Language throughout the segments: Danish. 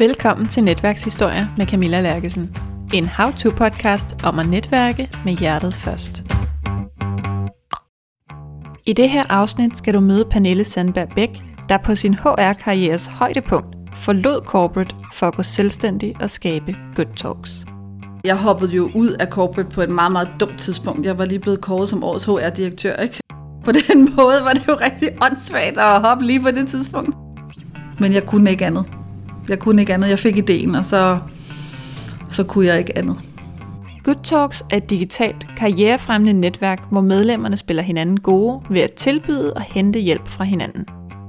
Velkommen til Netværkshistorie med Camilla Lærkesen. En how-to-podcast om at netværke med hjertet først. I det her afsnit skal du møde Pernille Sandberg Bæk, der på sin HR-karrieres højdepunkt forlod corporate for at gå selvstændig og skabe good talks. Jeg hoppede jo ud af corporate på et meget, meget dumt tidspunkt. Jeg var lige blevet kåret som årets HR-direktør, ikke? På den måde var det jo rigtig åndssvagt at hoppe lige på det tidspunkt. Men jeg kunne ikke andet. Jeg kunne ikke andet. Jeg fik ideen, og så, så kunne jeg ikke andet. Good Talks er et digitalt karrierefremmende netværk, hvor medlemmerne spiller hinanden gode ved at tilbyde og hente hjælp fra hinanden.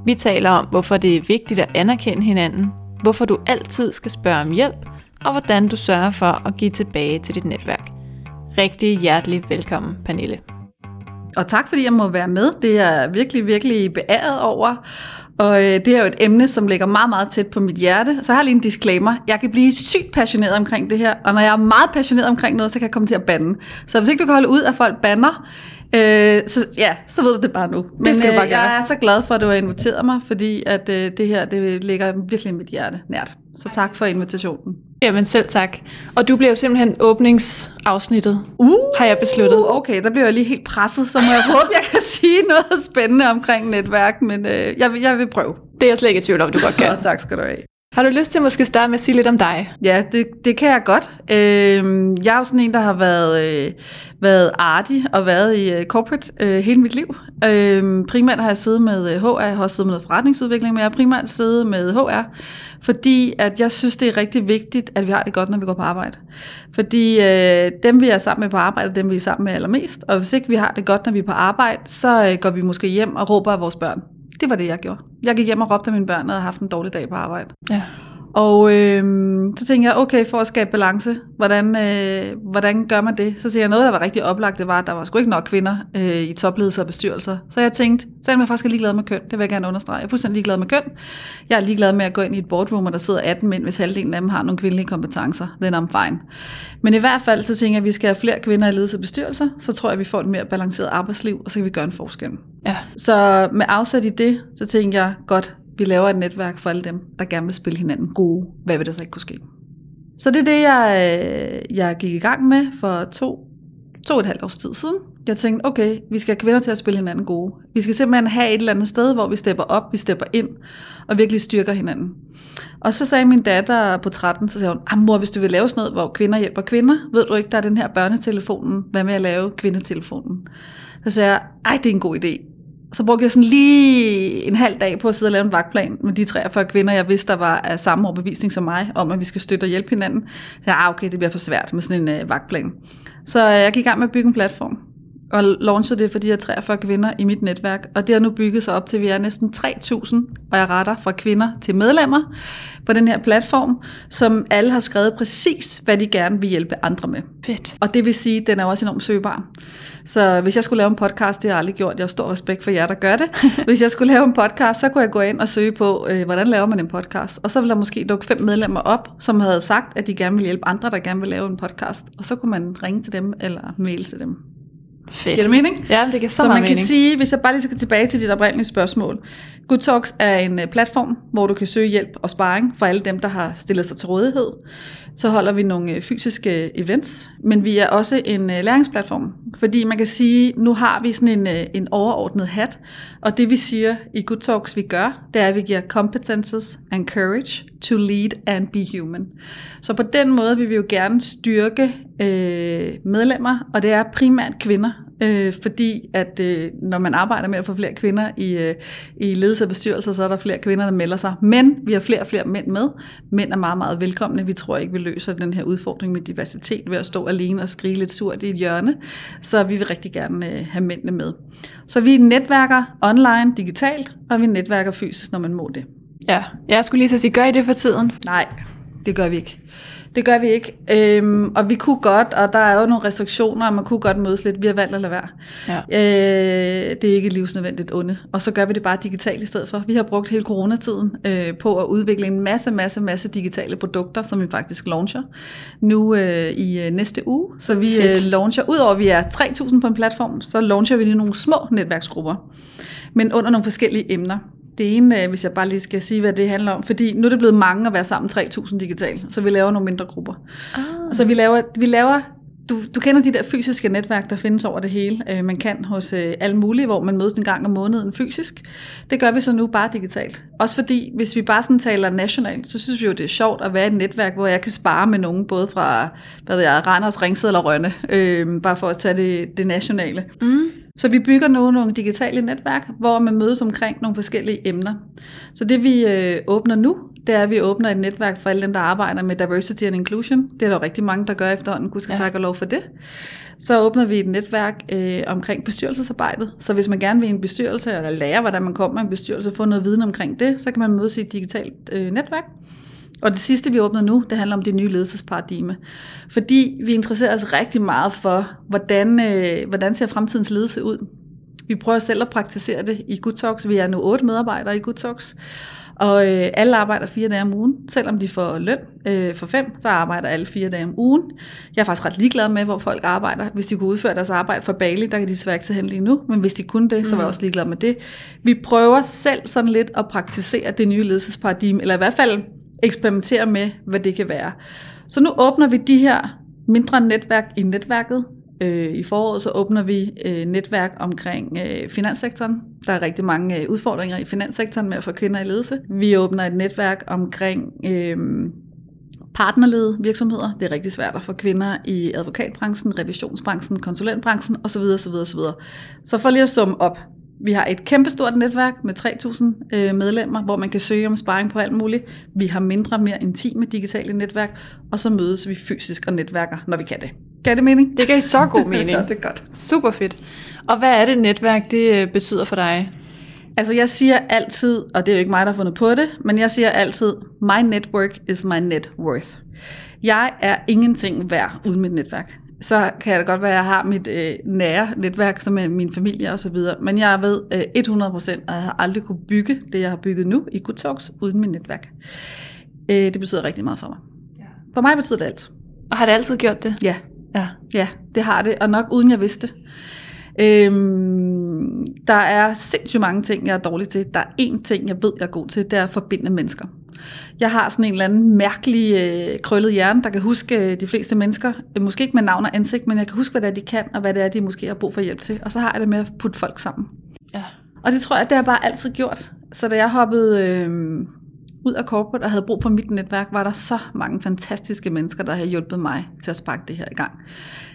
Vi taler om, hvorfor det er vigtigt at anerkende hinanden, hvorfor du altid skal spørge om hjælp, og hvordan du sørger for at give tilbage til dit netværk. Rigtig hjertelig velkommen, Pernille. Og tak fordi jeg må være med. Det er jeg virkelig, virkelig beæret over. Og øh, det er jo et emne, som ligger meget, meget tæt på mit hjerte. Så jeg har lige en disclaimer. Jeg kan blive sygt passioneret omkring det her, og når jeg er meget passioneret omkring noget, så kan jeg komme til at bande. Så hvis ikke du kan holde ud, at folk bander, øh, så, ja, så ved du det bare nu. Men det skal du bare øh, jeg er så glad for, at du har inviteret mig, fordi at øh, det her det ligger virkelig mit hjerte nært. Så tak for invitationen. Jamen selv tak. Og du bliver jo simpelthen åbningsafsnittet, Uh, har jeg besluttet. Okay, der bliver jeg lige helt presset, så må jeg håbe, jeg kan sige noget spændende omkring netværk, men øh, jeg, vil, jeg vil prøve. Det er jeg slet ikke i tvivl om, du godt kan. Tak skal du have. Har du lyst til måske starte med at sige lidt om dig? Ja, det, det kan jeg godt. Øh, jeg er jo sådan en, der har været, øh, været artig og været i øh, corporate øh, hele mit liv. Øhm, primært har jeg siddet med øh, HR, jeg har også siddet med noget forretningsudvikling, men jeg har primært siddet med HR, fordi at jeg synes, det er rigtig vigtigt, at vi har det godt, når vi går på arbejde. Fordi øh, dem, vi er sammen med på arbejde, dem, vi er sammen med allermest. Og hvis ikke vi har det godt, når vi er på arbejde, så øh, går vi måske hjem og råber af vores børn. Det var det, jeg gjorde. Jeg gik hjem og råbte af mine børn, når jeg havde haft en dårlig dag på arbejde. Ja. Og øh, så tænkte jeg, okay, for at skabe balance, hvordan, øh, hvordan gør man det? Så siger jeg, noget, der var rigtig oplagt, det var, at der var sgu ikke nok kvinder øh, i topledelser og bestyrelser. Så jeg tænkte, selvom jeg faktisk er ligeglad med køn, det vil jeg gerne understrege. Jeg er fuldstændig ligeglad med køn. Jeg er ligeglad med at gå ind i et boardroom, og der sidder 18 mænd, hvis halvdelen af dem har nogle kvindelige kompetencer. Then I'm fine. Men i hvert fald, så tænker jeg, at vi skal have flere kvinder i ledelse og bestyrelser. Så tror jeg, at vi får et mere balanceret arbejdsliv, og så kan vi gøre en forskel. Ja. Så med afsæt i det, så tænker jeg, godt, vi laver et netværk for alle dem, der gerne vil spille hinanden gode. Hvad vil der så ikke kunne ske? Så det er det, jeg, øh, jeg gik i gang med for to, to og et halvt års tid siden. Jeg tænkte, okay, vi skal have kvinder til at spille hinanden gode. Vi skal simpelthen have et eller andet sted, hvor vi stepper op, vi stepper ind og virkelig styrker hinanden. Og så sagde min datter på 13, så sagde hun, ah, mor, hvis du vil lave sådan noget, hvor kvinder hjælper kvinder, ved du ikke, der er den her børnetelefonen, hvad med at lave kvindetelefonen? Så sagde jeg, ej, det er en god idé så brugte jeg sådan lige en halv dag på at sidde og lave en vagtplan med de 43 kvinder, jeg vidste, der var af samme overbevisning som mig, om at vi skal støtte og hjælpe hinanden. Så jeg, ah, okay, det bliver for svært med sådan en uh, vagtplan. Så uh, jeg gik i gang med at bygge en platform, og launchede det for de her 43 kvinder i mit netværk. Og det har nu bygget sig op til, at vi er næsten 3.000, og jeg retter fra kvinder til medlemmer på den her platform, som alle har skrevet præcis, hvad de gerne vil hjælpe andre med. Fedt. Og det vil sige, at den er også enormt søgbar. Så hvis jeg skulle lave en podcast, det har jeg aldrig gjort, jeg har stor respekt for jer, der gør det. Hvis jeg skulle lave en podcast, så kunne jeg gå ind og søge på, øh, hvordan laver man en podcast. Og så ville der måske dukke fem medlemmer op, som havde sagt, at de gerne vil hjælpe andre, der gerne vil lave en podcast. Og så kunne man ringe til dem eller mail til dem. Fedt. Giver det mening? Ja, det giver så, Så meget man kan sige, hvis jeg bare lige skal tilbage til dit oprindelige spørgsmål. Good Talks er en øh, platform, hvor du kan søge hjælp og sparring for alle dem, der har stillet sig til rådighed. Så holder vi nogle øh, fysiske events, men vi er også en øh, læringsplatform. Fordi man kan sige, nu har vi sådan en, øh, en overordnet hat, og det vi siger i Good Talks, vi gør, det er, at vi giver competences and courage to lead and be human. Så på den måde vil vi jo gerne styrke øh, medlemmer, og det er primært kvinder, øh, fordi at øh, når man arbejder med at få flere kvinder i, øh, i ledelse og bestyrelser, så er der flere kvinder, der melder sig. Men vi har flere og flere mænd med. Mænd er meget, meget velkomne. Vi tror ikke, vi løser den her udfordring med diversitet ved at stå alene og skrige lidt surt i et hjørne. Så vi vil rigtig gerne øh, have mændene med. Så vi netværker online, digitalt, og vi netværker fysisk, når man må det. Ja, jeg skulle lige så sige, gør I det for tiden? Nej, det gør vi ikke. Det gør vi ikke. Øhm, og vi kunne godt, og der er jo nogle restriktioner, og man kunne godt mødes lidt. Vi har valgt at lade være. Ja. Øh, det er ikke livsnødvendigt onde. Og så gør vi det bare digitalt i stedet for. Vi har brugt hele coronatiden øh, på at udvikle en masse, masse, masse digitale produkter, som vi faktisk launcher nu øh, i øh, næste uge. Så vi øh, launcher, udover at vi er 3.000 på en platform, så launcher vi lige nogle små netværksgrupper, men under nogle forskellige emner. Det ene, øh, hvis jeg bare lige skal sige, hvad det handler om, fordi nu er det blevet mange at være sammen 3.000 digitalt, så vi laver nogle mindre grupper. Ah. Så vi laver, vi laver du, du kender de der fysiske netværk, der findes over det hele. Øh, man kan hos øh, alle mulige, hvor man mødes en gang om måneden fysisk. Det gør vi så nu bare digitalt. Også fordi, hvis vi bare sådan taler nationalt, så synes vi jo, det er sjovt at være i et netværk, hvor jeg kan spare med nogen, både fra hvad ved jeg, Randers, Ringsted eller Rønne, øh, bare for at tage det, det nationale. Mm. Så vi bygger nu nogle digitale netværk, hvor man mødes omkring nogle forskellige emner. Så det vi øh, åbner nu, det er, at vi åbner et netværk for alle dem, der arbejder med diversity and inclusion. Det er der jo rigtig mange, der gør efterhånden. Gud skal Ja. takke og lov for det. Så åbner vi et netværk øh, omkring bestyrelsesarbejdet. Så hvis man gerne vil i en bestyrelse, eller lære, hvordan man kommer i en bestyrelse, og få noget viden omkring det, så kan man mødes i et digitalt øh, netværk. Og det sidste, vi åbner nu, det handler om det nye ledelsesparadigme. Fordi vi interesserer os rigtig meget for, hvordan, øh, hvordan ser fremtidens ledelse ud. Vi prøver selv at praktisere det i Good Talks. Vi er nu otte medarbejdere i Good Talks. Og øh, alle arbejder fire dage om ugen. Selvom de får løn øh, for fem, så arbejder alle fire dage om ugen. Jeg er faktisk ret ligeglad med, hvor folk arbejder. Hvis de kunne udføre deres arbejde for Bali, der kan de desværre ikke tage hen lige nu. Men hvis de kunne det, så var jeg også ligeglad med det. Vi prøver selv sådan lidt at praktisere det nye ledelsesparadigme, eller i hvert fald eksperimentere med, hvad det kan være. Så nu åbner vi de her mindre netværk i netværket. Øh, I foråret så åbner vi øh, netværk omkring øh, finanssektoren. Der er rigtig mange øh, udfordringer i finanssektoren med at få kvinder i ledelse. Vi åbner et netværk omkring øh, partnerledede virksomheder. Det er rigtig svært at få kvinder i advokatbranchen, revisionsbranchen, konsulentbranchen osv. osv., osv. Så for lige at summe op. Vi har et kæmpestort netværk med 3.000 øh, medlemmer, hvor man kan søge om sparring på alt muligt. Vi har mindre mere intime digitale netværk, og så mødes vi fysisk og netværker, når vi kan det. Gav det mening? Det gav så god mening. ja, det er godt. Super fedt. Og hvad er det netværk, det øh, betyder for dig? Altså jeg siger altid, og det er jo ikke mig, der har fundet på det, men jeg siger altid, my network is my net worth. Jeg er ingenting værd uden mit netværk. Så kan det godt være, at jeg har mit øh, nære netværk, som er min familie og så videre. Men jeg ved øh, 100%, at jeg har aldrig kunne bygge det, jeg har bygget nu i Good Talks, uden mit netværk. Øh, det betyder rigtig meget for mig. For mig betyder det alt. Og har det altid gjort det? Ja, Ja. Ja, det har det, og nok uden jeg vidste. Øhm, der er sindssygt mange ting, jeg er dårlig til. Der er én ting, jeg ved, jeg er god til, det er at forbinde mennesker. Jeg har sådan en eller anden mærkelig øh, krøllet hjerne, der kan huske øh, de fleste mennesker. Øh, Måske ikke med navn og ansigt, men jeg kan huske, hvad det er, de kan, og hvad det er, de måske har brug for hjælp til. Og så har jeg det med at putte folk sammen. Ja. Og det tror jeg, det har jeg bare altid gjort. Så da jeg hoppede øh, ud af corporate og havde brug for mit netværk, var der så mange fantastiske mennesker, der havde hjulpet mig til at sparke det her i gang.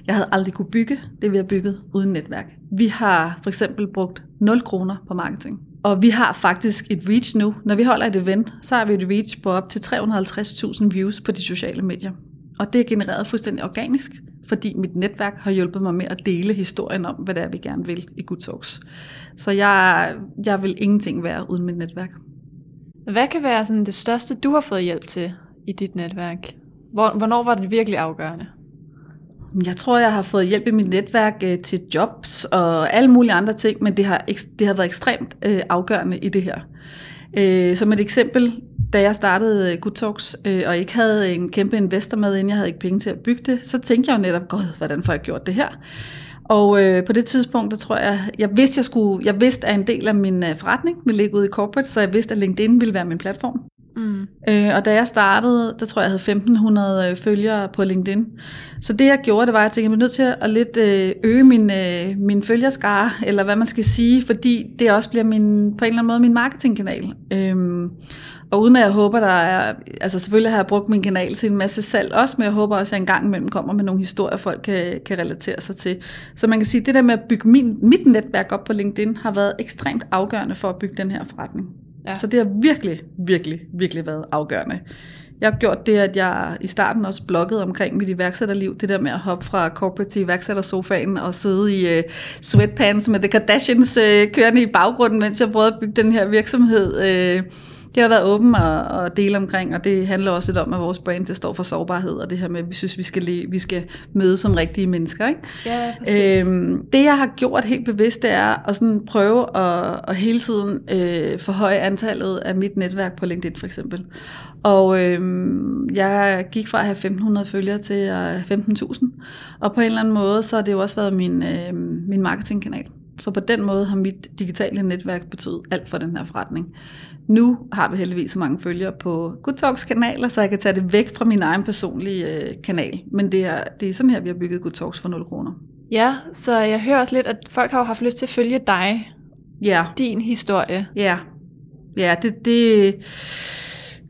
Jeg havde aldrig kunne bygge det, vi har bygget uden netværk. Vi har for eksempel brugt 0 kroner på marketing. Og vi har faktisk et reach nu. Når vi holder et event, så har vi et reach på op til 350.000 views på de sociale medier. Og det er genereret fuldstændig organisk, fordi mit netværk har hjulpet mig med at dele historien om, hvad det er, vi gerne vil i Good Talks. Så jeg, jeg vil ingenting være uden mit netværk. Hvad kan være sådan det største, du har fået hjælp til i dit netværk? Hvor, hvornår var det virkelig afgørende? Jeg tror, jeg har fået hjælp i mit netværk øh, til jobs og alle mulige andre ting, men det har, det har været ekstremt øh, afgørende i det her. Øh, som et eksempel, da jeg startede øh, Good Talks, øh, og ikke havde en kæmpe investor med, inden jeg havde ikke penge til at bygge det, så tænkte jeg jo netop, god, hvordan får jeg gjort det her? Og øh, på det tidspunkt, der tror jeg, jeg vidste, jeg skulle, jeg vidste, at en del af min øh, forretning ville ligge ude i corporate, så jeg vidste, at LinkedIn ville være min platform. Mm. Øh, og da jeg startede, der tror jeg, jeg havde 1500 øh, følgere på LinkedIn. Så det jeg gjorde, det var, at jeg tænkte, jeg blev nødt til at lidt øh, øge min, øh, min følgerskare, eller hvad man skal sige, fordi det også bliver min, på en eller anden måde min marketingkanal. Øhm, og uden at jeg håber, der er, altså selvfølgelig har jeg brugt min kanal til en masse salg også, men jeg håber også, at jeg en gang imellem kommer med nogle historier, folk kan, kan relatere sig til. Så man kan sige, at det der med at bygge min, mit netværk op på LinkedIn, har været ekstremt afgørende for at bygge den her forretning. Ja. Så det har virkelig, virkelig, virkelig været afgørende. Jeg har gjort det, at jeg i starten også bloggede omkring mit iværksætterliv. Det der med at hoppe fra corporate til iværksættersofaen og sidde i øh, sweatpants med The Kardashians øh, kørende i baggrunden, mens jeg prøvede at bygge den her virksomhed. Øh, det har været åben og, og dele omkring, og det handler også lidt om, at vores brand det står for sårbarhed, og det her med, at vi synes, vi skal, le, vi skal møde som rigtige mennesker. Ikke? Ja, præcis. Øhm, det jeg har gjort helt bevidst, det er at sådan prøve at, at hele tiden øh, forhøje antallet af mit netværk på LinkedIn for eksempel. Og øhm, jeg gik fra at have 1500 følgere til at have 15.000. Og på en eller anden måde, så har det jo også været min, øh, min marketingkanal. Så på den måde har mit digitale netværk betydet alt for den her forretning. Nu har vi heldigvis så mange følgere på Good Talks kanaler, så jeg kan tage det væk fra min egen personlige øh, kanal. Men det er, det er sådan her, vi har bygget Good Talks for 0 kroner. Ja, så jeg hører også lidt, at folk har jo haft lyst til at følge dig, Ja, din historie. ja. Ja, det, det,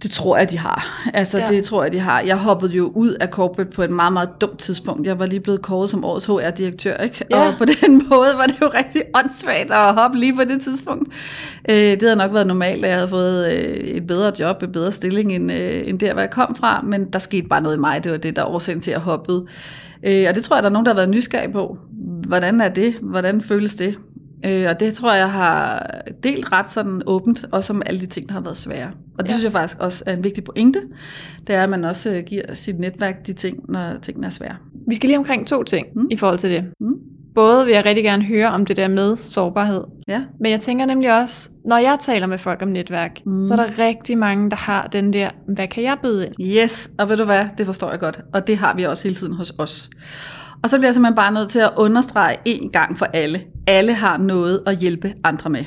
det tror jeg, de har. Altså, Ja. det tror jeg, de har. Jeg hoppede jo ud af corporate på et meget, meget dumt tidspunkt. Jeg var lige blevet kåret som årets HR-direktør, ikke? Ja. Og på den måde var det jo rigtig åndssvagt at hoppe lige på det tidspunkt. Øh, det havde nok været normalt, at jeg havde fået øh, et bedre job, en bedre stilling, end, øh, end der, hvor jeg kom fra. Men der skete bare noget i mig. Det var det, der årsagen til, at jeg hoppede. Øh, og det tror jeg, der er nogen, der har været nysgerrig på. Hvordan er det? Hvordan føles det? Øh, og det tror jeg har delt ret sådan åbent, også om alle de ting, der har været svære. Og det Ja. synes jeg faktisk også er en vigtig pointe. Det er, at man også øh, giver sit netværk de ting, når tingene er svære. Vi skal lige omkring to ting mm. I forhold til det. Mm. Både vil jeg rigtig gerne høre om det der med sårbarhed, Ja. men jeg tænker nemlig også, når jeg taler med folk om netværk. Mm. så er der rigtig mange, der har den der, hvad kan jeg byde ind? Yes, og ved du hvad, det forstår jeg godt. Og det har vi også hele tiden hos os. Og så bliver jeg simpelthen bare nødt til at understrege en gang for alle. Alle har noget at hjælpe andre med.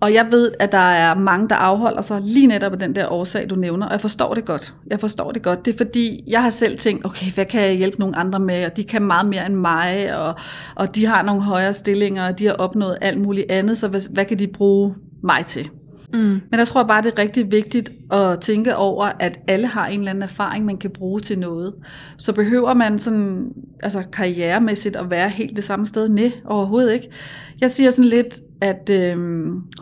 Og jeg ved, at der er mange, der afholder sig lige netop af den der årsag, du nævner, og jeg forstår det godt. Jeg forstår det godt. Det er fordi, jeg har selv tænkt, okay, hvad kan jeg hjælpe nogle andre med, og de kan meget mere end mig, og, og de har nogle højere stillinger, og de har opnået alt muligt andet, så hvad, hvad kan de bruge mig til? Mm. Men jeg tror bare, det er rigtig vigtigt at tænke over, at alle har en eller anden erfaring, man kan bruge til noget. Så behøver man sådan, altså karrieremæssigt at være helt det samme sted? Nej, overhovedet ikke. Jeg siger sådan lidt, at øh,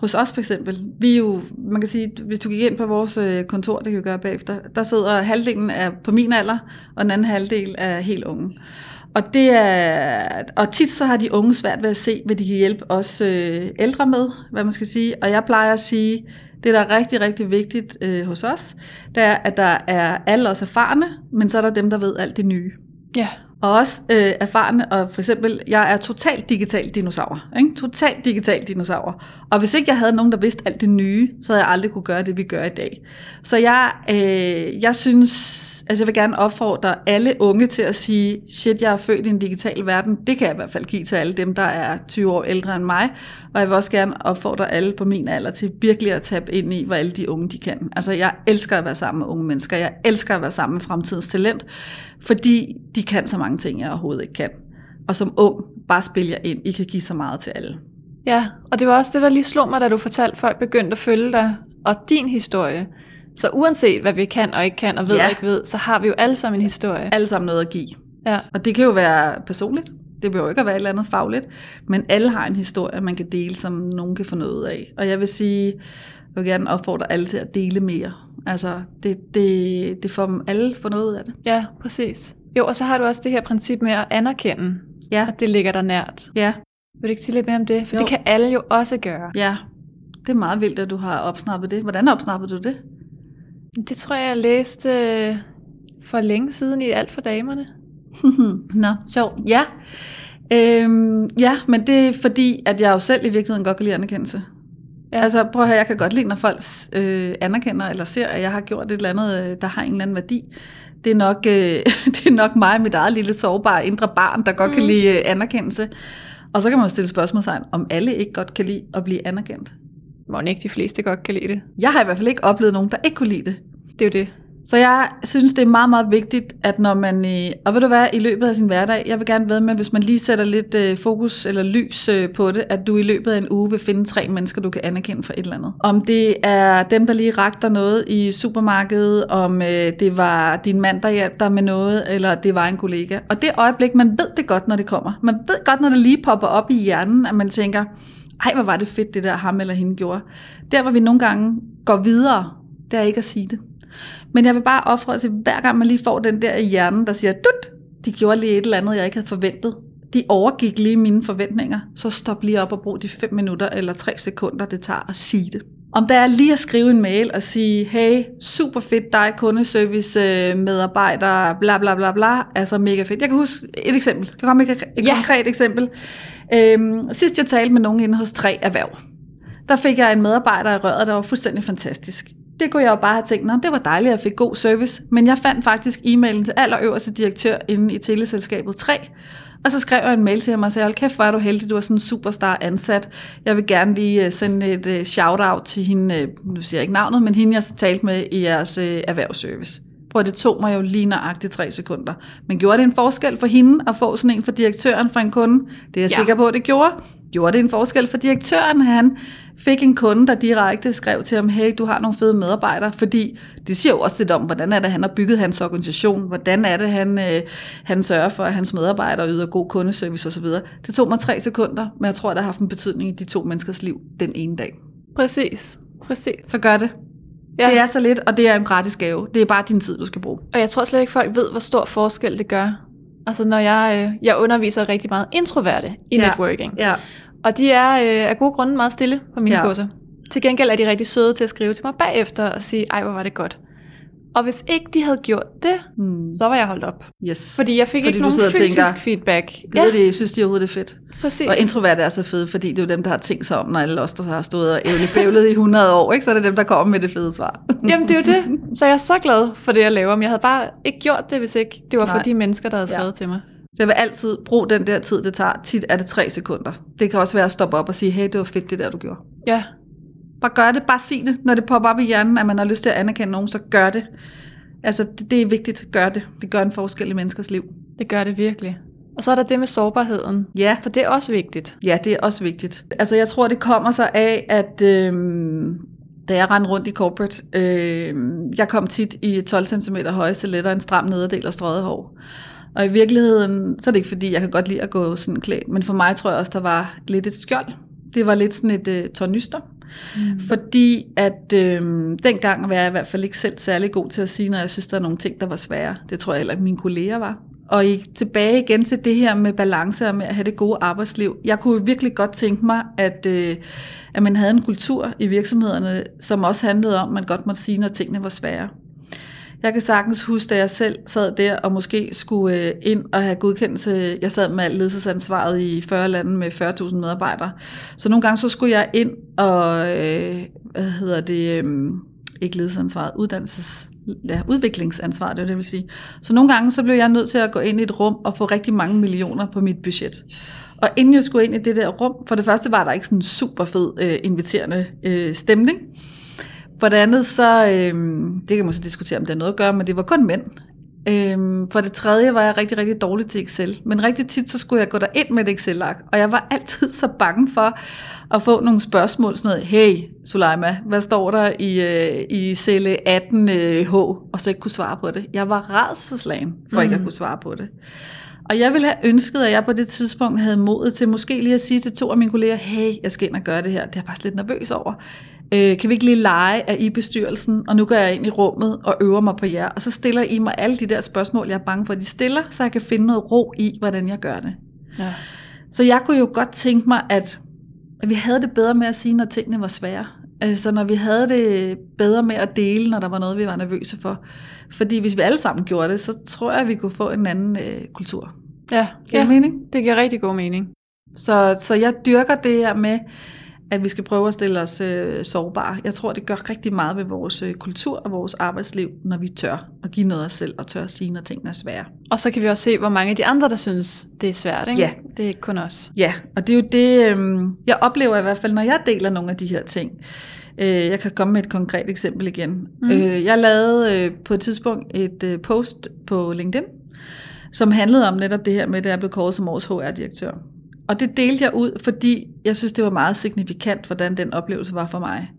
hos os for eksempel, vi er jo, man kan sige, hvis du gik ind på vores øh, kontor, det kan vi gøre bagefter, der sidder halvdelen er på min alder, og den anden halvdel er helt unge. Og, det er, og tit så har de unge svært ved at se, hvad de kan hjælpe os øh, ældre med, hvad man skal sige. Og jeg plejer at sige, det der er rigtig, rigtig vigtigt øh, hos os, det er, at der er alle os erfarne, men så er der dem, der ved alt det nye. Ja, Og også øh, erfarne, og for eksempel, jeg er totalt digital dinosaur. Ikke? Totalt digital dinosaur. Og hvis ikke jeg havde nogen, der vidste alt det nye, så havde jeg aldrig kunne gøre det, vi gør i dag. Så jeg, øh, jeg synes, altså jeg vil gerne opfordre alle unge til at sige, shit, jeg er født i en digital verden. Det kan jeg i hvert fald give til alle dem, der er 20 år ældre end mig. Og jeg vil også gerne opfordre alle på min alder til virkelig at tabe ind i, hvad alle de unge de kan. Altså jeg elsker at være sammen med unge mennesker. Jeg elsker at være sammen med fremtidens talent, fordi de kan så mange ting, jeg overhovedet ikke kan. Og som ung, bare spil jer ind. I kan give så meget til alle. ja. Og det var også det, der lige slog mig, da du fortalte, at folk begyndte at følge dig og din historie. Så uanset hvad vi kan og ikke kan og ved Ja. og ikke ved, så har vi jo alle sammen en historie. Alle sammen noget at give. Ja, Og det kan jo være personligt. Det behøver ikke at være et eller andet fagligt. Men alle har en historie, man kan dele, som nogen kan få noget af. Og jeg vil sige, jeg vil gerne opfordre alle til at dele mere. Altså, det, det, det får dem alle får noget ud af det. ja, præcis. Jo, og så har du også det her princip med at anerkende, Ja, at det ligger der nært. ja, Vil du ikke sige lidt mere om det? For Jo. det kan alle jo også gøre. ja. Det er meget vildt, at du har opsnappet det. Hvordan opsnappede du det? Det tror jeg, jeg læste øh, for længe siden i Alt for damerne. Nå, sjovt. Ja. Øhm, ja, men det er fordi, at jeg jo selv i virkeligheden godt kan lide anerkendelse. Ja. Altså prøv at høre, jeg kan godt lide, når folk øh, anerkender eller ser, at jeg har gjort et eller andet, øh, der har en eller anden værdi. Det er nok, øh, det er nok mig, mit eget lille sårbare indre barn, der godt mm. kan lide øh, anerkendelse. Og så kan man jo stille spørgsmålstegn, om alle ikke godt kan lide at blive anerkendt. Må ikke de fleste godt kan lide det. Jeg har i hvert fald ikke oplevet nogen, der ikke kunne lide det. Det er jo det. Så jeg synes, det er meget, meget vigtigt, at når man, øh, og ved du hvad, i løbet af sin hverdag, jeg vil gerne ved med, hvis man lige sætter lidt øh, fokus eller lys øh, på det, at du i løbet af en uge vil finde tre mennesker, du kan anerkende for et eller andet. Om det er dem, der lige rakte dig noget i supermarkedet, om øh, det var din mand, der hjalp dig med noget, eller det var en kollega. Og det øjeblik, man ved det godt, når det kommer. Man ved godt, når det lige popper op i hjernen, at man tænker, ej, hvor var det fedt, det der ham eller hende gjorde. Der, hvor vi nogle gange går videre, det er ikke at sige det. Men jeg vil bare opfordre til, hver gang man lige får den der i hjernen, der siger, dut, de gjorde lige et eller andet, jeg ikke havde forventet. De overgik lige mine forventninger. Så stop lige op og brug de 5 minutter eller 3 sekunder, det tager at sige det. Om der er lige at skrive en mail og sige, hey, super fedt dig, kundeservice øh, medarbejder, bla bla bla bla, altså mega fedt. Jeg kan huske et eksempel. Kan komme et, et ja. konkret eksempel. Øhm, sidst jeg talte med nogen inde hos tre erhverv, der fik jeg en medarbejder i røret, der var fuldstændig fantastisk. Det kunne jeg jo bare have tænkt, det var dejligt, at jeg fik god service. Men jeg fandt faktisk e-mailen til allerøverste direktør inde i teleselskabet 3, Og så skrev jeg en mail til ham og sagde, hold kæft, hvor er du heldig, du er sådan en superstar ansat. Jeg vil gerne lige øh, sende et uh, shout-out til hende, uh, nu siger jeg ikke navnet, men hende, jeg talte med i jeres erhvervsservice. Prøv, det tog mig jo lige nøjagtigt tre sekunder. Men gjorde det en forskel for hende at få sådan en for direktøren fra en kunde? Det er jeg ja. sikker på, at det gjorde. Gjorde det en forskel for direktøren? Han fik en kunde, der direkte skrev til ham, hey, du har nogle fede medarbejdere, fordi det siger jo også lidt om, hvordan er det, han har bygget hans organisation, hvordan er det, han, øh, han sørger for, at hans medarbejdere yder god kundeservice osv. Det tog mig tre sekunder, men jeg tror, det har haft en betydning i de to menneskers liv den ene dag. Præcis, præcis. Så gør det. Ja. Det er så lidt, og det er en gratis gave. Det er bare din tid, du skal bruge. Og jeg tror slet ikke, folk ved, hvor stor forskel det gør. Altså når jeg, øh, jeg underviser rigtig meget introverte i ja. networking. Ja. Og de er øh, af gode grunde meget stille på mine ja. kurser. Til gengæld er de rigtig søde til at skrive til mig bagefter og sige, ej hvor var det godt. Og hvis ikke de havde gjort det, hmm. så var jeg holdt op. Yes. Fordi jeg fik fordi ikke nogen fysisk tænker, feedback. Ja. Det, de synes de overhovedet er fedt. Præcis. Og introvert er så fede, fordi det er jo dem, der har tænkt sig om, når alle os, der har stået og ævlet bævlet i 100 år, ikke? så er det dem, der kommer med det fede svar. Jamen det er jo det. Så jeg er så glad for det, jeg laver, men jeg havde bare ikke gjort det, hvis ikke det var for Nej. de mennesker, der havde skrevet ja. til mig. Så jeg vil altid bruge den der tid, det tager. Tit er det tre sekunder. Det kan også være at stoppe op og sige, hey, det var fedt det der, du gjorde. Ja. Bare gør det, bare sig det. Når det popper op i hjernen, at man har lyst til at anerkende nogen, så gør det. Altså, det, det er vigtigt. Gør det. Det gør en forskel i menneskers liv. Det gør det virkelig. Og så er der det med sårbarheden. Ja. For det er også vigtigt. Ja, det er også vigtigt. Altså, jeg tror, det kommer sig af, at øh, da jeg rendte rundt i corporate, øh, jeg kom tit i 12 cm høje stiletter, en stram nederdel og strøget hår. Og i virkeligheden, så er det ikke fordi, jeg kan godt lide at gå sådan klædt, men for mig tror jeg også, der var lidt et skjold. Det var lidt sådan et øh, tornyster. Mm. Fordi at øh, dengang var jeg i hvert fald ikke selv særlig god til at sige, når jeg synes, der er nogle ting, der var svære. Det tror jeg heller ikke, mine kolleger var. Og I, tilbage igen til det her med balance og med at have det gode arbejdsliv. Jeg kunne virkelig godt tænke mig, at, øh, at man havde en kultur i virksomhederne, som også handlede om, at man godt måtte sige, når tingene var svære. Jeg kan sagtens huske, da jeg selv sad der og måske skulle øh, ind og have godkendelse. Jeg sad med ledelsesansvaret i 40 lande med 40.000 medarbejdere. Så nogle gange så skulle jeg ind og, øh, hvad hedder det, øh, ikke ledelsesansvaret, uddannelses, ja, udviklingsansvar, det det, vil sige. Så nogle gange så blev jeg nødt til at gå ind i et rum og få rigtig mange millioner på mit budget. Og inden jeg skulle ind i det der rum, for det første var der ikke sådan en super fed øh, inviterende øh, stemning. For det andet så, øhm, det kan man så diskutere, om det er noget at gøre, men det var kun mænd. Øhm, for det tredje var jeg rigtig, rigtig dårlig til Excel. Men rigtig tit, så skulle jeg gå der ind med et Excel-ark. Og jeg var altid så bange for at få nogle spørgsmål. Sådan noget, hey Suleima, hvad står der i, øh, i celle 18H? Og så ikke kunne svare på det. Jeg var rædselslagen for mm. ikke at mm. kunne svare på det. Og jeg ville have ønsket, at jeg på det tidspunkt havde modet til måske lige at sige til to af mine kolleger, hey, jeg skal ind og gøre det her. Det er jeg faktisk lidt nervøs over øh, kan vi ikke lige lege af i bestyrelsen, og nu går jeg ind i rummet og øver mig på jer, og så stiller I mig alle de der spørgsmål, jeg er bange for, at de stiller, så jeg kan finde noget ro i, hvordan jeg gør det. Ja. Så jeg kunne jo godt tænke mig, at, at vi havde det bedre med at sige, når tingene var svære. Altså når vi havde det bedre med at dele, når der var noget, vi var nervøse for. Fordi hvis vi alle sammen gjorde det, så tror jeg, at vi kunne få en anden øh, kultur. Ja, giver ja, det mening? det giver rigtig god mening. Så, så jeg dyrker det her med, at vi skal prøve at stille os øh, sårbare. Jeg tror, det gør rigtig meget ved vores øh, kultur og vores arbejdsliv, når vi tør at give noget af os selv, og tør at sige, når tingene er svære. Og så kan vi også se, hvor mange af de andre, der synes, det er svært. Ikke? Ja. Det er ikke kun os. Ja, og det er jo det, øh, jeg oplever i hvert fald, når jeg deler nogle af de her ting. Øh, jeg kan komme med et konkret eksempel igen. Mm. Øh, jeg lavede øh, på et tidspunkt et øh, post på LinkedIn, som handlede om netop det her med, at jeg blev kåret som årets HR-direktør. Og det delte jeg ud, fordi jeg synes, det var meget signifikant, hvordan den oplevelse var for mig.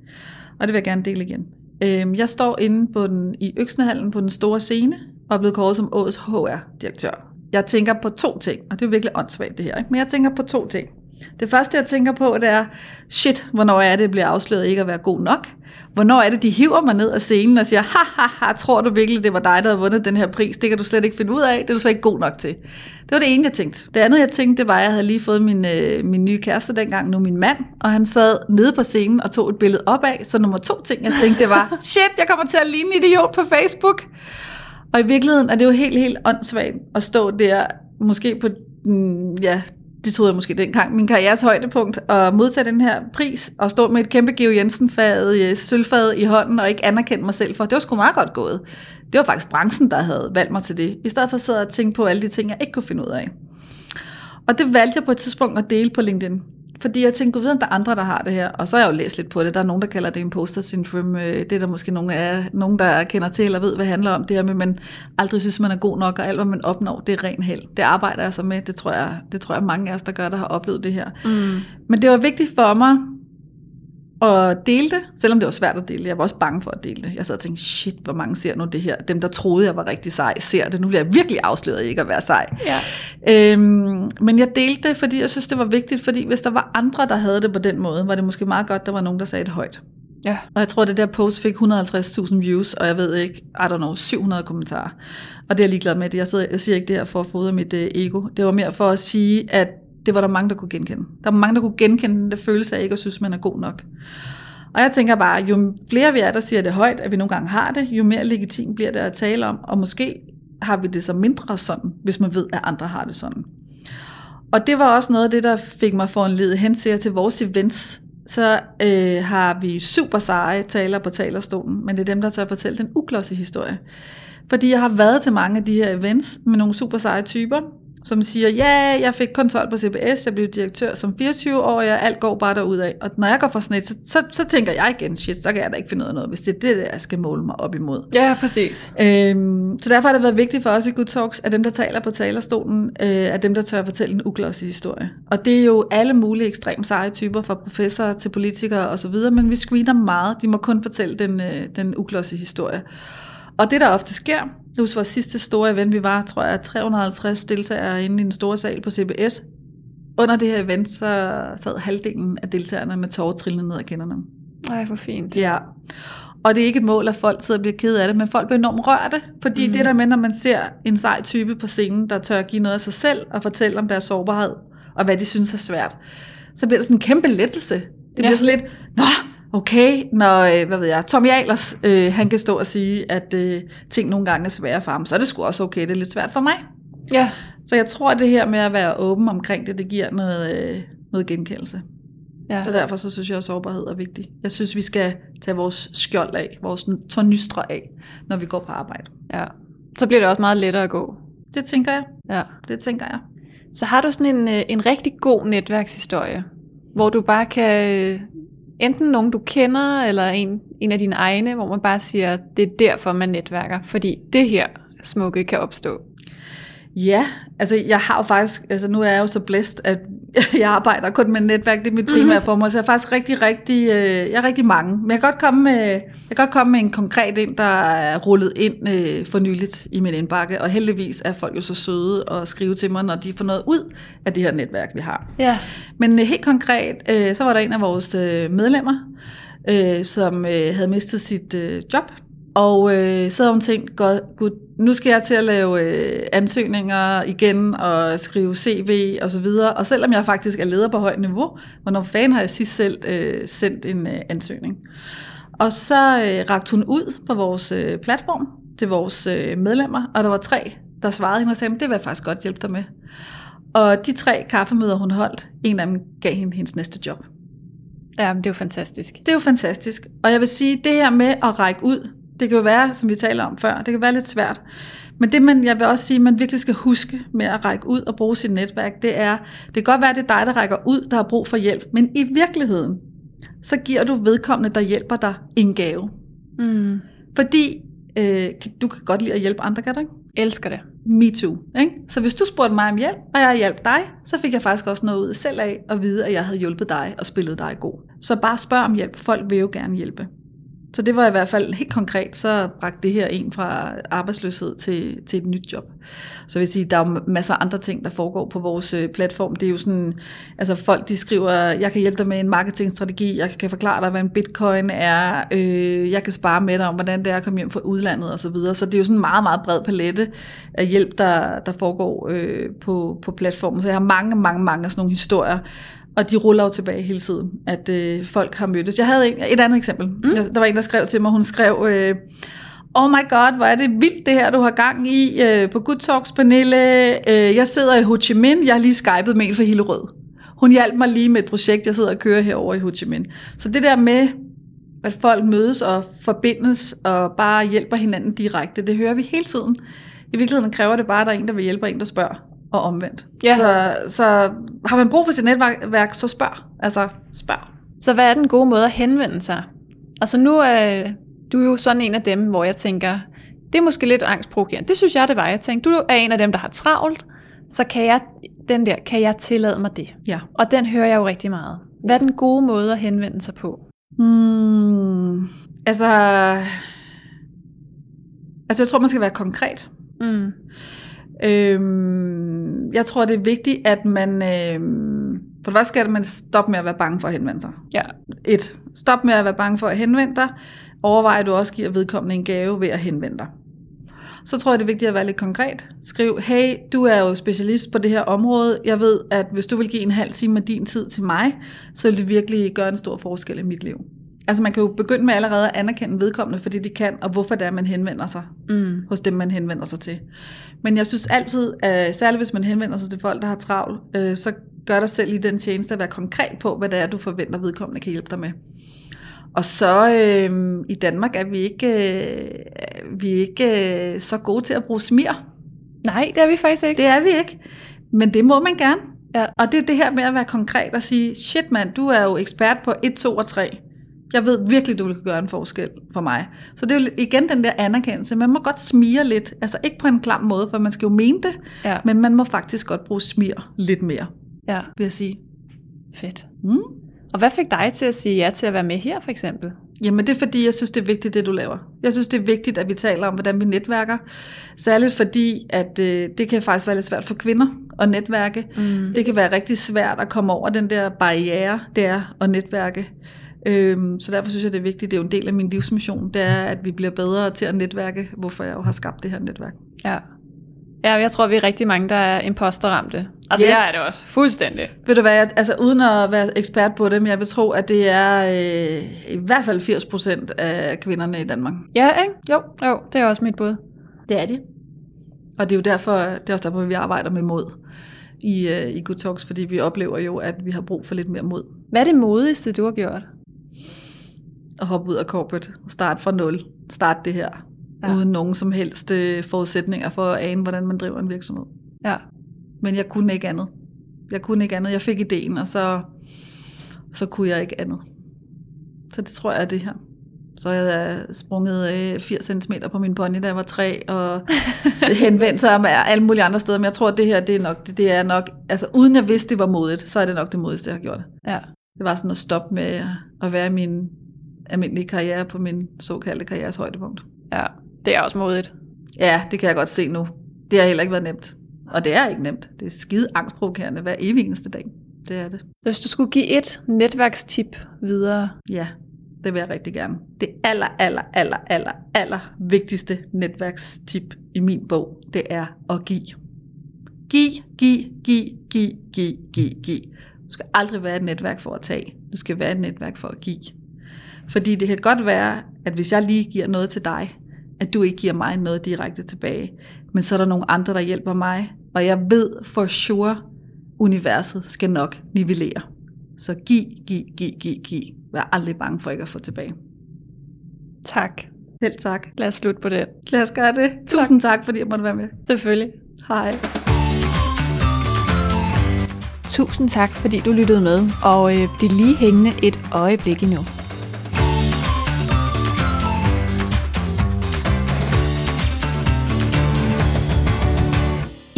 Og det vil jeg gerne dele igen. Øhm, jeg står inde på den, i Øksnehallen på den store scene, og er blevet kåret som årets HR-direktør. Jeg tænker på to ting, og det er virkelig åndssvagt det her, ikke? men jeg tænker på to ting. Det første, jeg tænker på, det er, shit, hvornår er det, jeg bliver afsløret ikke at være god nok? Hvornår er det, de hiver mig ned af scenen og siger, ha, ha, ha, tror du virkelig, det var dig, der havde vundet den her pris? Det kan du slet ikke finde ud af, det er du så ikke god nok til. Det var det ene, jeg tænkte. Det andet, jeg tænkte, det var, at jeg havde lige fået min, øh, min nye kæreste dengang, nu min mand, og han sad nede på scenen og tog et billede opad. Så nummer to ting, jeg tænkte, det var, shit, jeg kommer til at ligne en idiot på Facebook. Og i virkeligheden er det jo helt, helt åndssvagt at stå der, måske på ja, det troede jeg måske dengang, min karrieres højdepunkt, at modtage den her pris, og stå med et kæmpe Geo Jensen-fad, sølvfad i hånden, og ikke anerkende mig selv for. Det var sgu meget godt gået. Det var faktisk branchen, der havde valgt mig til det, i stedet for at sidde og tænke på alle de ting, jeg ikke kunne finde ud af. Og det valgte jeg på et tidspunkt at dele på LinkedIn. Fordi jeg tænkte, gud ved, om der er andre, der har det her. Og så har jeg jo læst lidt på det. Der er nogen, der kalder det imposter syndrome. Øh, Det er der måske nogen, af, nogen, der kender til eller ved, hvad det handler om. Det her med, at man aldrig synes, man er god nok, og alt, hvad man opnår, det er ren held. Det arbejder jeg så med. Det tror jeg, det tror jeg mange af os, der gør, der har oplevet det her. Mm. Men det var vigtigt for mig dele det, selvom det var svært at dele det. Jeg var også bange for at dele det. Jeg sad og tænkte, shit, hvor mange ser nu det her. Dem, der troede, jeg var rigtig sej, ser det. Nu bliver jeg virkelig afsløret ikke at være sej. Ja. Øhm, men jeg delte det, fordi jeg synes, det var vigtigt, fordi hvis der var andre, der havde det på den måde, var det måske meget godt, der var nogen, der sagde det højt. Ja. Og jeg tror, det der post fik 150.000 views, og jeg ved ikke, I don't know, 700 kommentarer. Og det er jeg ligeglad med. Jeg, sidder, jeg siger ikke det her for at fodre mit uh, ego. Det var mere for at sige, at det var der mange, der kunne genkende. Der var mange, der kunne genkende den der følelse af ikke at synes, man er god nok. Og jeg tænker bare, jo flere vi er, der siger det højt, at vi nogle gange har det, jo mere legitim bliver det at tale om, og måske har vi det så mindre sådan, hvis man ved, at andre har det sådan. Og det var også noget af det, der fik mig for en led hen til, til vores events. Så øh, har vi super seje taler på talerstolen, men det er dem, der tør fortælle den uglosse historie. Fordi jeg har været til mange af de her events med nogle super seje typer, som siger, ja, jeg fik kun 12 på CBS, jeg blev direktør som 24-årig, og alt går bare derudad. Og når jeg går fra sådan et, så, så, så tænker jeg igen, shit, så kan jeg da ikke finde ud af noget, hvis det er det, jeg skal måle mig op imod. Ja, præcis. Øhm, så derfor har det været vigtigt for os i Good Talks, at dem, der taler på talerstolen, øh, er dem, der tør fortælle en uglossig historie. Og det er jo alle mulige ekstremt seje typer, fra professorer til politikere osv., men vi screener meget. De må kun fortælle den, øh, den uglossige historie. Og det, der ofte sker, jeg husker vores sidste store event, vi var, tror jeg, 350 deltagere inde i den store sal på CBS. Under det her event, så sad halvdelen af deltagerne med tårer trillende ned ad kinderne. Ej, hvor fint. Ja. Og det er ikke et mål, at folk sidder og bliver ked af det, men folk bliver enormt rørte. Fordi mm. det der med, når man ser en sej type på scenen, der tør give noget af sig selv og fortælle om deres sårbarhed, og hvad de synes er svært, så bliver det sådan en kæmpe lettelse. Det Ja. bliver sådan lidt, nå, okay, når, øh, hvad ved jeg, Tommy Ahlers, øh, han kan stå og sige, at øh, ting nogle gange er svære for ham, så er det sgu også okay, det er lidt svært for mig. Ja. Så jeg tror, at det her med at være åben omkring det, det giver noget, øh, noget genkendelse. ja. Så derfor så synes jeg, at sårbarhed er vigtig. Jeg synes, vi skal tage vores skjold af, vores tornystre af, når vi går på arbejde. ja. Så bliver det også meget lettere at gå. Det tænker jeg. Ja. Det tænker jeg. Så har du sådan en, øh, en rigtig god netværkshistorie, hvor du bare kan, enten nogen du kender, eller en, en af dine egne, hvor man bare siger, det er derfor, man netværker, fordi det her smukke kan opstå. Ja, altså jeg har jo faktisk, altså nu er jeg jo så blæst, at jeg arbejder kun med netværk, det er mit primære formål, så jeg er faktisk rigtig, rigtig, øh, jeg er rigtig mange. Men jeg kan godt komme med, jeg kan godt komme med en konkret ind, der er rullet ind øh, for nyligt i min indbakke, og heldigvis er folk jo så søde og skrive til mig, når de får noget ud af det her netværk, vi har. Ja. Men øh, helt konkret, øh, så var der en af vores øh, medlemmer, øh, som øh, havde mistet sit øh, job. Og øh, så havde hun tænkt, "God- gud, nu skal jeg til at lave øh, ansøgninger igen og skrive CV og så videre. Og selvom jeg faktisk er leder på højt niveau, hvornår fanden har jeg sidst selv øh, sendt en øh, ansøgning. Og så øh, rakte hun ud på vores øh, platform til vores øh, medlemmer, og der var tre, der svarede hende og sagde, "Men det vil jeg faktisk godt hjælpe dig med. Og de tre kaffemøder, hun holdt, en af dem gav hende hendes næste job. Ja, det er jo fantastisk. Det er jo fantastisk. Og jeg vil sige, det her med at række ud, det kan jo være, som vi taler om før, det kan være lidt svært. Men det, man, jeg vil også sige, man virkelig skal huske med at række ud og bruge sit netværk, det er, det kan godt være, det er dig, der rækker ud, der har brug for hjælp. Men i virkeligheden, så giver du vedkommende, der hjælper dig, en gave. Mm. Fordi øh, du kan godt lide at hjælpe andre, kan du ikke? Elsker det. Me too. Ikke? Så hvis du spurgte mig om hjælp, og jeg hjalp dig, så fik jeg faktisk også noget ud selv af at vide, at jeg havde hjulpet dig og spillet dig god. Så bare spørg om hjælp. Folk vil jo gerne hjælpe. Så det var i hvert fald helt konkret, så bragte det her en fra arbejdsløshed til, til et nyt job. Så jeg vil sige, der er jo masser af andre ting, der foregår på vores øh, platform. Det er jo sådan, altså folk de skriver, jeg kan hjælpe dig med en marketingstrategi, jeg kan forklare dig, hvad en bitcoin er, øh, jeg kan spare med dig om, hvordan det er at komme hjem fra udlandet osv. Så, videre. så det er jo sådan en meget, meget bred palette af hjælp, der, der foregår øh, på, på platformen. Så jeg har mange, mange, mange af sådan nogle historier, og de ruller jo tilbage hele tiden, at øh, folk har mødtes. Jeg havde en, et andet eksempel. Mm. Jeg, der var en, der skrev til mig, hun skrev, øh, oh my god, hvor er det vildt det her, du har gang i øh, på Good Talks, Pernille. Øh, jeg sidder i Ho Chi Minh, jeg har lige skypet med en fra Hillerød. Hun hjalp mig lige med et projekt, jeg sidder og kører herover i Ho Chi Minh. Så det der med, at folk mødes og forbindes og bare hjælper hinanden direkte, det hører vi hele tiden. I virkeligheden kræver det bare, at der er en, der vil hjælpe og en, der spørger. Og omvendt. Ja. Så, så har man brug for sit netværk, så spørg. Altså, spørg. Så hvad er den gode måde at henvende sig? Altså nu er du er jo sådan en af dem, hvor jeg tænker, det er måske lidt angstprovokerende. Det synes jeg, det var. Jeg tænkte, du er en af dem, der har travlt, så kan jeg, den der, kan jeg tillade mig det? Ja. Og den hører jeg jo rigtig meget. Hvad er den gode måde at henvende sig på? Hmm, altså, altså, jeg tror, man skal være konkret. Mm. Øhm, jeg tror, det er vigtigt, at man... Øhm, for det første skal man stoppe med at være bange for at henvende sig. Ja. Et. Stop med at være bange for at henvende dig. Overvej, at du også giver vedkommende en gave ved at henvende dig. Så tror jeg, det er vigtigt at være lidt konkret. Skriv, hey, du er jo specialist på det her område. Jeg ved, at hvis du vil give en halv time af din tid til mig, så vil det virkelig gøre en stor forskel i mit liv. Altså man kan jo begynde med allerede at anerkende vedkommende, fordi de kan, og hvorfor det er, man henvender sig Mm. hos dem, man henvender sig til. Men jeg synes altid, øh, særligt hvis man henvender sig til folk, der har travlt, øh, så gør dig selv i den tjeneste at være konkret på, hvad det er, du forventer, vedkommende kan hjælpe dig med. Og så øh, i Danmark er vi ikke, øh, vi er ikke øh, så gode til at bruge smir. Nej, det er vi faktisk ikke. Det er vi ikke. Men det må man gerne. Ja. Og det er det her med at være konkret og sige, shit mand, du er jo ekspert på 1, 2 og 3. Jeg ved virkelig, du vil gøre en forskel for mig. Så det er jo igen den der anerkendelse. Man må godt smire lidt. Altså ikke på en klam måde, for man skal jo mene det. Ja. Men man må faktisk godt bruge smir lidt mere, ja. vil jeg sige. Fedt. Mm. Og hvad fik dig til at sige ja til at være med her, for eksempel? Jamen det er fordi, jeg synes, det er vigtigt, det du laver. Jeg synes, det er vigtigt, at vi taler om, hvordan vi netværker. Særligt fordi, at øh, det kan faktisk være lidt svært for kvinder at netværke. Mm. Det kan være rigtig svært at komme over den der barriere, det er at netværke. Øhm, så derfor synes jeg, det er vigtigt. Det er jo en del af min livsmission, det er, at vi bliver bedre til at netværke, hvorfor jeg jo har skabt det her netværk. Ja. Ja, jeg tror, vi er rigtig mange, der er imposterramte. Altså, Yes. jeg er det også. Fuldstændig. Ved du hvad, jeg, altså uden at være ekspert på det, men jeg vil tro, at det er øh, i hvert fald 80 procent af kvinderne i Danmark. Ja, ikke? Jo, Jo, det er også mit bud. det er de. Og det er jo derfor, det er også derfor, vi arbejder med mod i, øh, i Good Talks, fordi vi oplever jo, at vi har brug for lidt mere mod. Hvad er det modigste, du har gjort? At hoppe ud af corporate og starte fra nul. Starte det her. Ja. Uden nogen som helst øh, forudsætninger for at ane, hvordan man driver en virksomhed. Ja. Men jeg kunne ikke andet. Jeg kunne ikke andet. Jeg fik ideen, og så, så kunne jeg ikke andet. Så det tror jeg er det her. Så jeg sprunget øh, 80 cm på min pony, da jeg var tre, og henvendt sig med alle mulige andre steder. Men jeg tror, at det her, det er nok, det, det er nok, altså uden jeg vidste, det var modigt, så er det nok det modigste, jeg har gjort. Ja. Det var sådan at stoppe med at være i min almindelige karriere på min såkaldte karrieres højdepunkt. Ja. Det er også modigt. Ja, det kan jeg godt se nu. Det har heller ikke været nemt. Og det er ikke nemt. Det er skide angstprovokerende hver evig eneste dag. Det er det. Hvis du skulle give et netværkstip videre, Ja, det vil jeg rigtig gerne. Det aller, aller, aller, aller, aller vigtigste netværkstip i min bog, det er at give. Giv, giv, giv, giv, giv, giv, giv. Du skal aldrig være et netværk for at tage. Du skal være et netværk for at give. Fordi det kan godt være, at hvis jeg lige giver noget til dig, at du ikke giver mig noget direkte tilbage. Men så er der nogle andre, der hjælper mig. Og jeg ved for sure, universet skal nok nivellere. Så giv, giv, giv, giv, giv. Vær aldrig bange for ikke at få tilbage. tak. Selv tak. Lad os slutte på det. Lad os gøre det. Tusind tak, fordi jeg måtte være med. Selvfølgelig. Hej. Tusind tak, fordi du lyttede med, og øh, bliv lige hængende et øjeblik endnu.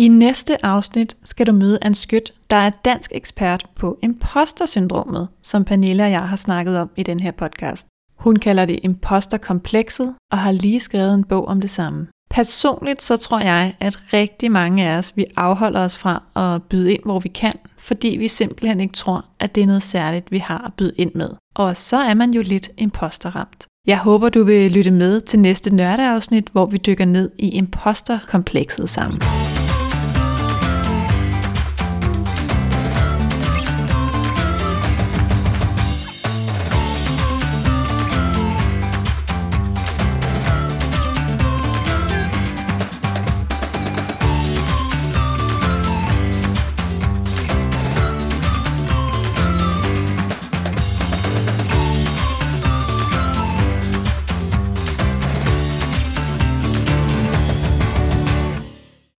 I næste afsnit skal du møde Anne Skødt, der er dansk ekspert på impostersyndromet, som Pernille og jeg har snakket om i den her podcast. Hun kalder det imposterkomplekset og har lige skrevet en bog om det samme. Personligt så tror jeg, at rigtig mange af os, vi afholder os fra at byde ind, hvor vi kan, fordi vi simpelthen ikke tror, at det er noget særligt, vi har at byde ind med. Og så er man jo lidt imposterramt. Jeg håber, du vil lytte med til næste nørdeafsnit, hvor vi dykker ned i imposterkomplekset sammen.